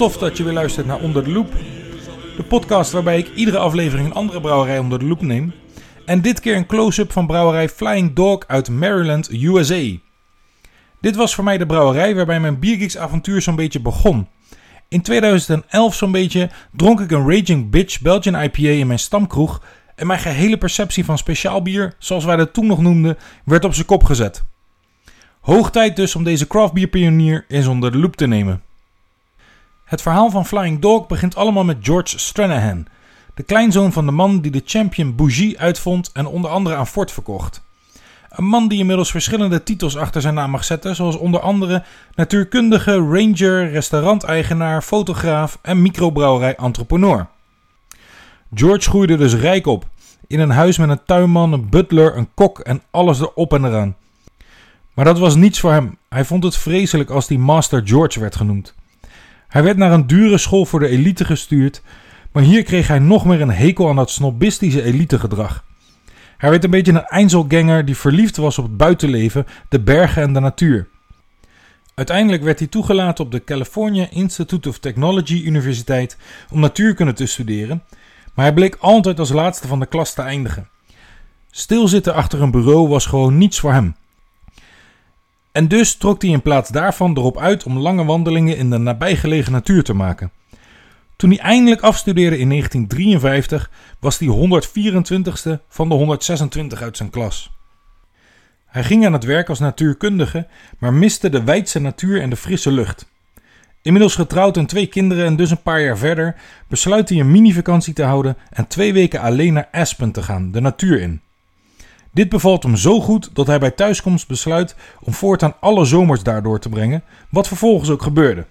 Tof dat je weer luistert naar Onder de Loep. De podcast waarbij ik iedere aflevering een andere brouwerij onder de loep neem. En dit keer een close-up van brouwerij Flying Dog uit Maryland, USA. Dit was voor mij de brouwerij waarbij mijn Biergeeks avontuur zo'n beetje begon. In 2011 zo'n beetje dronk ik een Raging Bitch Belgian IPA in mijn stamkroeg en mijn gehele perceptie van speciaal bier, zoals wij dat toen nog noemden, werd op zijn kop gezet. Hoog tijd dus om deze craftbierpionier eens onder de loep te nemen. Het verhaal van Flying Dog begint allemaal met George Stranahan, de kleinzoon van de man die de Champion Bougie uitvond en onder andere aan Ford verkocht. Een man die inmiddels verschillende titels achter zijn naam mag zetten, zoals onder andere natuurkundige, ranger, restauranteigenaar, fotograaf en microbrouwerij-entrepreneur. George groeide dus rijk op, in een huis met een tuinman, een butler, een kok en alles erop en eraan. Maar dat was niets voor hem. Hij vond het vreselijk als die Master George werd genoemd. Hij werd naar een dure school voor de elite gestuurd, maar hier kreeg hij nog meer een hekel aan dat snobistische elitegedrag. Hij werd een beetje een Einzelganger die verliefd was op het buitenleven, de bergen en de natuur. Uiteindelijk werd hij toegelaten op de California Institute of Technology Universiteit om natuurkunde te studeren, maar hij bleek altijd als laatste van de klas te eindigen. Stilzitten achter een bureau was gewoon niets voor hem. En dus trok hij in plaats daarvan erop uit om lange wandelingen in de nabijgelegen natuur te maken. Toen hij eindelijk afstudeerde in 1953 was hij 124ste van de 126 uit zijn klas. Hij ging aan het werk als natuurkundige, maar miste de wijdse natuur en de frisse lucht. Inmiddels getrouwd en twee kinderen en dus een paar jaar verder, besluit hij een mini-vakantie te houden en twee weken alleen naar Aspen te gaan, de natuur in. Dit bevalt hem zo goed dat hij bij thuiskomst besluit om voortaan alle zomers daar door te brengen, wat vervolgens ook gebeurde.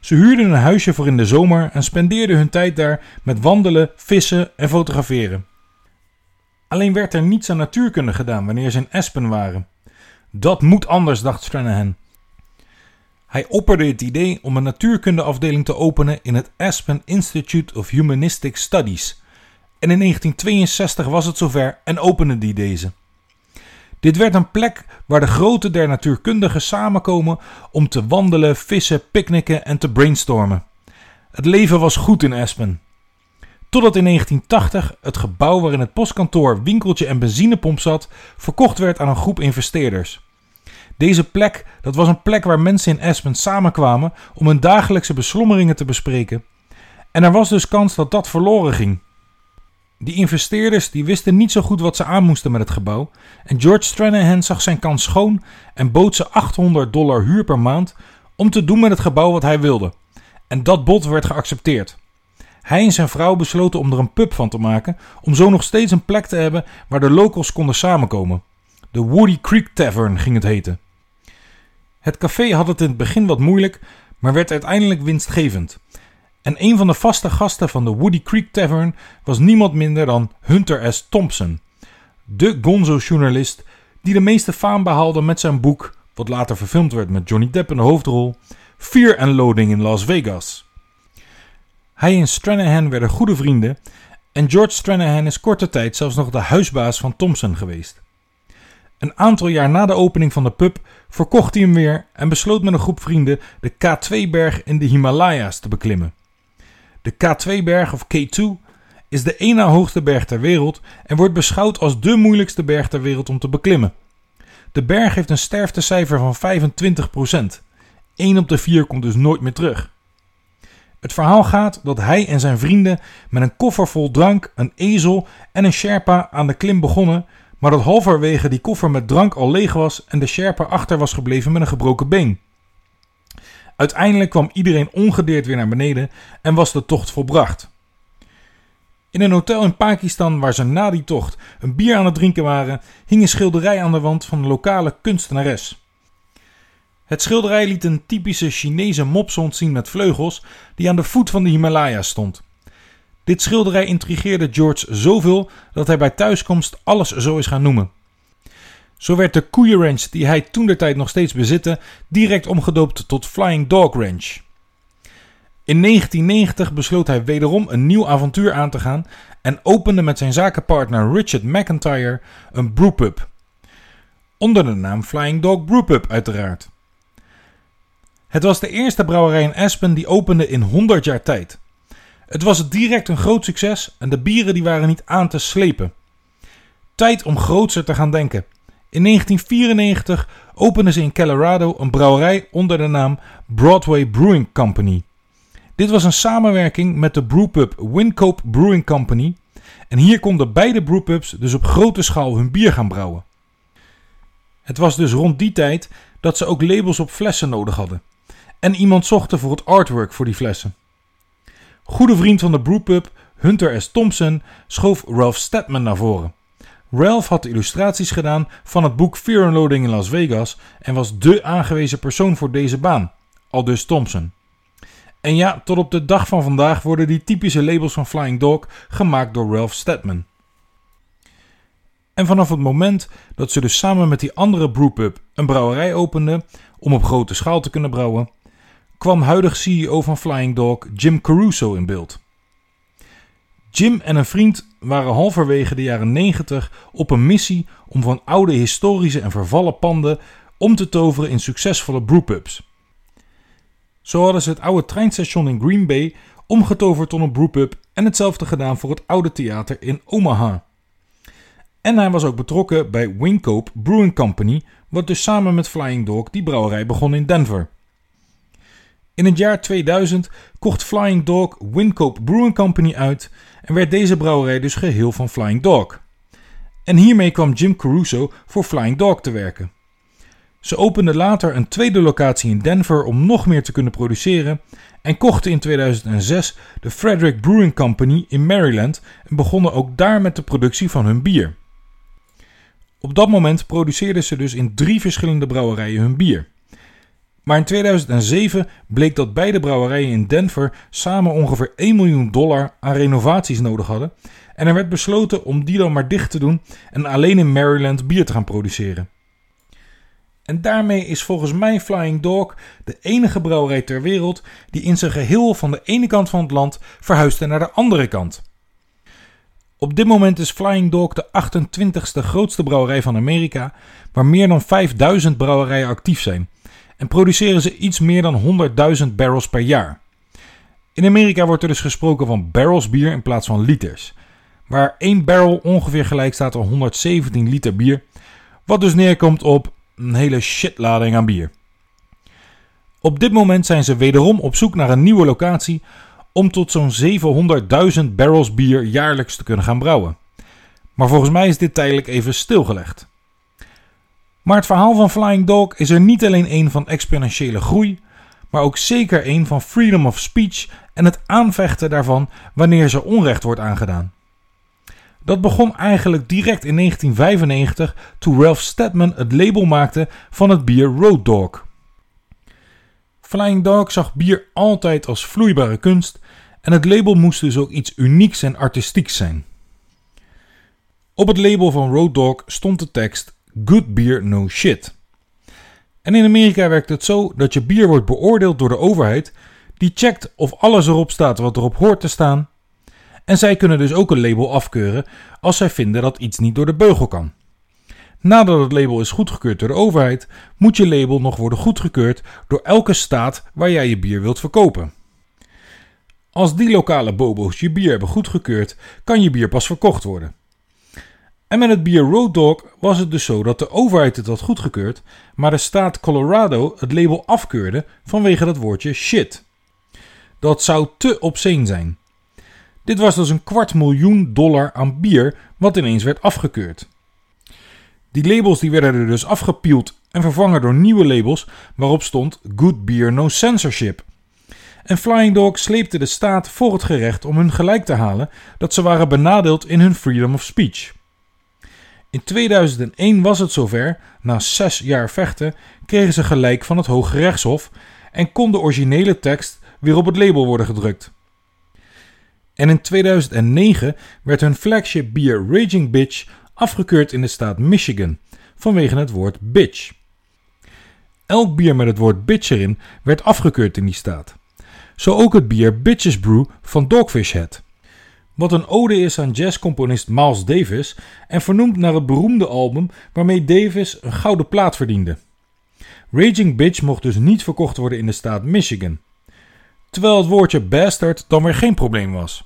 Ze huurden een huisje voor in de zomer en spendeerden hun tijd daar met wandelen, vissen en fotograferen. Alleen werd er niets aan natuurkunde gedaan wanneer ze in Aspen waren. Dat moet anders, dacht Stranahan. Hij opperde het idee om een natuurkundeafdeling te openen in het Aspen Institute of Humanistic Studies. En in 1962 was het zover en opende die deze. Dit werd een plek waar de grote der natuurkundigen samenkomen om te wandelen, vissen, picknicken en te brainstormen. Het leven was goed in Aspen. Totdat in 1980 het gebouw waarin het postkantoor, winkeltje en benzinepomp zat, verkocht werd aan een groep investeerders. Deze plek, dat was een plek waar mensen in Aspen samenkwamen om hun dagelijkse beslommeringen te bespreken. En er was dus kans dat dat verloren ging. Die investeerders die wisten niet zo goed wat ze aan moesten met het gebouw en George Stranahan zag zijn kans schoon en bood ze 800 dollar huur per maand om te doen met het gebouw wat hij wilde. En dat bod werd geaccepteerd. Hij en zijn vrouw besloten om er een pub van te maken, om zo nog steeds een plek te hebben waar de locals konden samenkomen. De Woody Creek Tavern ging het heten. Het café had het in het begin wat moeilijk, maar werd uiteindelijk winstgevend. En een van de vaste gasten van de Woody Creek Tavern was niemand minder dan Hunter S. Thompson, de gonzo-journalist die de meeste faam behaalde met zijn boek, wat later verfilmd werd met Johnny Depp in de hoofdrol, Fear and Loading in Las Vegas. Hij en Stranahan werden goede vrienden en George Stranahan is korte tijd zelfs nog de huisbaas van Thompson geweest. Een aantal jaar na de opening van de pub verkocht hij hem weer en besloot met een groep vrienden de K2-berg in de Himalaya's te beklimmen. De K2-berg of K2 is de één na hoogste berg ter wereld en wordt beschouwd als de moeilijkste berg ter wereld om te beklimmen. De berg heeft een sterftecijfer van 25%. 1 op de 4 komt dus nooit meer terug. Het verhaal gaat dat hij en zijn vrienden met een koffer vol drank, een ezel en een sherpa aan de klim begonnen, maar dat halverwege die koffer met drank al leeg was en de sherpa achter was gebleven met een gebroken been. Uiteindelijk kwam iedereen ongedeerd weer naar beneden en was de tocht volbracht. In een hotel in Pakistan waar ze na die tocht een bier aan het drinken waren, hing een schilderij aan de wand van een lokale kunstenares. Het schilderij liet een typische Chinese mopshond zien met vleugels die aan de voet van de Himalaya stond. Dit schilderij intrigeerde George zoveel dat hij bij thuiskomst alles zo is gaan noemen. Zo werd de koeienranch die hij toen de tijd nog steeds bezitte direct omgedoopt tot Flying Dog Ranch. In 1990 besloot hij wederom een nieuw avontuur aan te gaan en opende met zijn zakenpartner Richard McIntyre een brewpub. Onder de naam Flying Dog Brewpub uiteraard. Het was de eerste brouwerij in Aspen die opende in 100 jaar tijd. Het was direct een groot succes en de bieren die waren niet aan te slepen. Tijd om grootser te gaan denken. In 1994 openden ze in Colorado een brouwerij onder de naam Broadway Brewing Company. Dit was een samenwerking met de brewpub Wincope Brewing Company en hier konden beide brewpubs dus op grote schaal hun bier gaan brouwen. Het was dus rond die tijd dat ze ook labels op flessen nodig hadden en iemand zochten voor het artwork voor die flessen. Goede vriend van de brewpub, Hunter S. Thompson, schoof Ralph Stedman naar voren. Ralph had illustraties gedaan van het boek Fear and in Las Vegas en was dé aangewezen persoon voor deze baan, aldus Thompson. En ja, tot op de dag van vandaag worden die typische labels van Flying Dog gemaakt door Ralph Stedman. En vanaf het moment dat ze dus samen met die andere brewpub een brouwerij openden om op grote schaal te kunnen brouwen, kwam huidig CEO van Flying Dog Jim Caruso in beeld. Jim en een vriend waren halverwege de jaren 90 op een missie om van oude historische en vervallen panden om te toveren in succesvolle brewpubs. Zo hadden ze het oude treinstation in Green Bay omgetoverd tot een brewpub en hetzelfde gedaan voor het oude theater in Omaha. En hij was ook betrokken bij Wincope Brewing Company, wat dus samen met Flying Dog die brouwerij begon in Denver. In het jaar 2000 kocht Flying Dog Wincope Brewing Company uit en werd deze brouwerij dus geheel van Flying Dog. En hiermee kwam Jim Caruso voor Flying Dog te werken. Ze openden later een tweede locatie in Denver om nog meer te kunnen produceren en kochten in 2006 de Frederick Brewing Company in Maryland en begonnen ook daar met de productie van hun bier. Op dat moment produceerden ze dus in drie verschillende brouwerijen hun bier. Maar in 2007 bleek dat beide brouwerijen in Denver samen ongeveer 1 miljoen dollar aan renovaties nodig hadden. En er werd besloten om die dan maar dicht te doen en alleen in Maryland bier te gaan produceren. En daarmee is volgens mij Flying Dog de enige brouwerij ter wereld die in zijn geheel van de ene kant van het land verhuisde naar de andere kant. Op dit moment is Flying Dog de 28ste grootste brouwerij van Amerika, waar meer dan 5000 brouwerijen actief zijn en produceren ze iets meer dan 100.000 barrels per jaar. In Amerika wordt er dus gesproken van barrels bier in plaats van liters, waar 1 barrel ongeveer gelijk staat aan 117 liter bier, wat dus neerkomt op een hele shitlading aan bier. Op dit moment zijn ze wederom op zoek naar een nieuwe locatie om tot zo'n 700.000 barrels bier jaarlijks te kunnen gaan brouwen. Maar volgens mij is dit tijdelijk even stilgelegd. Maar het verhaal van Flying Dog is er niet alleen een van exponentiële groei, maar ook zeker een van freedom of speech en het aanvechten daarvan wanneer ze onrecht wordt aangedaan. Dat begon eigenlijk direct in 1995 toen Ralph Steadman het label maakte van het bier Road Dog. Flying Dog zag bier altijd als vloeibare kunst en het label moest dus ook iets unieks en artistieks zijn. Op het label van Road Dog stond de tekst Good beer, no shit. En in Amerika werkt het zo dat je bier wordt beoordeeld door de overheid, die checkt of alles erop staat wat erop hoort te staan. En zij kunnen dus ook een label afkeuren als zij vinden dat iets niet door de beugel kan. Nadat het label is goedgekeurd door de overheid, moet je label nog worden goedgekeurd door elke staat waar jij je bier wilt verkopen. Als die lokale bobo's je bier hebben goedgekeurd, kan je bier pas verkocht worden. En met het bier Road Dog was het dus zo dat de overheid het had goedgekeurd, maar de staat Colorado het label afkeurde vanwege dat woordje shit. Dat zou te obscene zijn. Dit was dus een kwart miljoen dollar aan bier wat ineens werd afgekeurd. Die labels die werden er dus afgepield en vervangen door nieuwe labels waarop stond Good Beer No Censorship. En Flying Dog sleepte de staat voor het gerecht om hun gelijk te halen dat ze waren benadeeld in hun freedom of speech. In 2001 was het zover, na zes jaar vechten, kregen ze gelijk van het Hoge Rechtshof en kon de originele tekst weer op het label worden gedrukt. En in 2009 werd hun flagship bier Raging Bitch afgekeurd in de staat Michigan vanwege het woord bitch. Elk bier met het woord bitch erin werd afgekeurd in die staat. Zo ook het bier Bitches Brew van Dogfish Head. Wat een ode is aan jazzcomponist Miles Davis en vernoemd naar het beroemde album waarmee Davis een gouden plaat verdiende. Raging Bitch mocht dus niet verkocht worden in de staat Michigan. Terwijl het woordje bastard dan weer geen probleem was.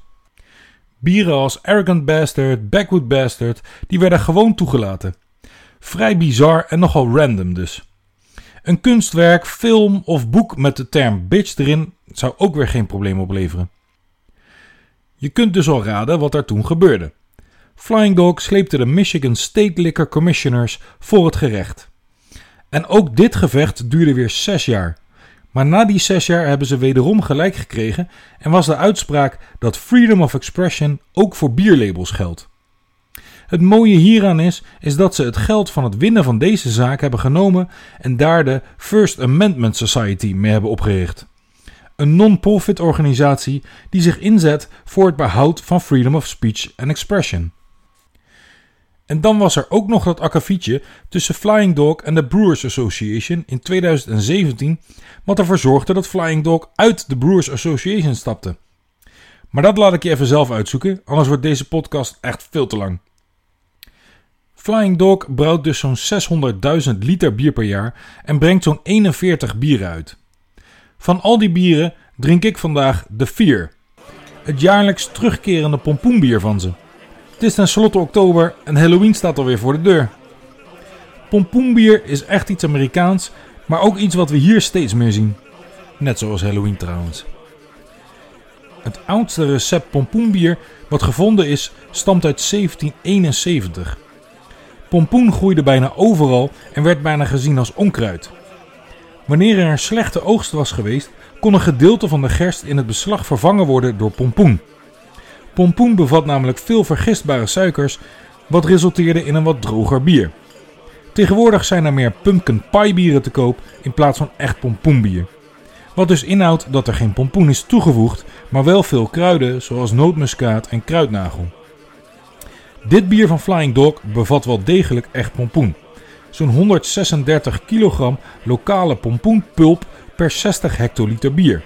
Bieren als Arrogant Bastard, Backwood Bastard, die werden gewoon toegelaten. Vrij bizar en nogal random dus. Een kunstwerk, film of boek met de term bitch erin zou ook weer geen probleem opleveren. Je kunt dus al raden wat er toen gebeurde. Flying Dog sleepte de Michigan State Liquor Commissioners voor het gerecht. En ook dit gevecht duurde weer zes jaar. Maar na die zes jaar hebben ze wederom gelijk gekregen en was de uitspraak dat freedom of expression ook voor bierlabels geldt. Het mooie hieraan is, is dat ze het geld van het winnen van deze zaak hebben genomen en daar de First Amendment Society mee hebben opgericht. Een non-profit organisatie die zich inzet voor het behoud van freedom of speech and expression. En dan was er ook nog dat akkefietje tussen Flying Dog en de Brewers Association in 2017, wat ervoor zorgde dat Flying Dog uit de Brewers Association stapte. Maar dat laat ik je even zelf uitzoeken, anders wordt deze podcast echt veel te lang. Flying Dog brouwt dus zo'n 600.000 liter bier per jaar en brengt zo'n 41 bieren uit. Van al die bieren drink ik vandaag de Vier, het jaarlijks terugkerende pompoenbier van ze. Het is tenslotte oktober en Halloween staat alweer voor de deur. Pompoenbier is echt iets Amerikaans, maar ook iets wat we hier steeds meer zien. Net zoals Halloween trouwens. Het oudste recept pompoenbier wat gevonden is, stamt uit 1771. Pompoen groeide bijna overal en werd bijna gezien als onkruid. Wanneer er een slechte oogst was geweest, kon een gedeelte van de gerst in het beslag vervangen worden door pompoen. Pompoen bevat namelijk veel vergistbare suikers, wat resulteerde in een wat droger bier. Tegenwoordig zijn er meer pumpkin pie bieren te koop in plaats van echt pompoenbier. Wat dus inhoudt dat er geen pompoen is toegevoegd, maar wel veel kruiden zoals nootmuskaat en kruidnagel. Dit bier van Flying Dog bevat wel degelijk echt pompoen. Zo'n 136 kilogram lokale pompoenpulp per 60 hectoliter bier.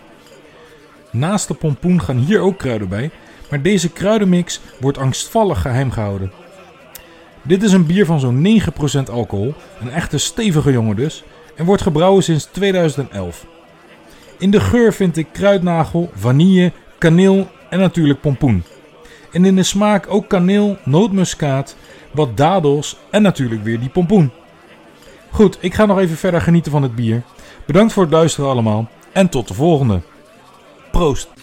Naast de pompoen gaan hier ook kruiden bij, maar deze kruidenmix wordt angstvallig geheim gehouden. Dit is een bier van zo'n 9% alcohol, een echte stevige jongen dus, en wordt gebrouwen sinds 2011. In de geur vind ik kruidnagel, vanille, kaneel en natuurlijk pompoen. En in de smaak ook kaneel, nootmuskaat, wat dadels en natuurlijk weer die pompoen. Goed, ik ga nog even verder genieten van het bier. Bedankt voor het luisteren allemaal en tot de volgende. Proost!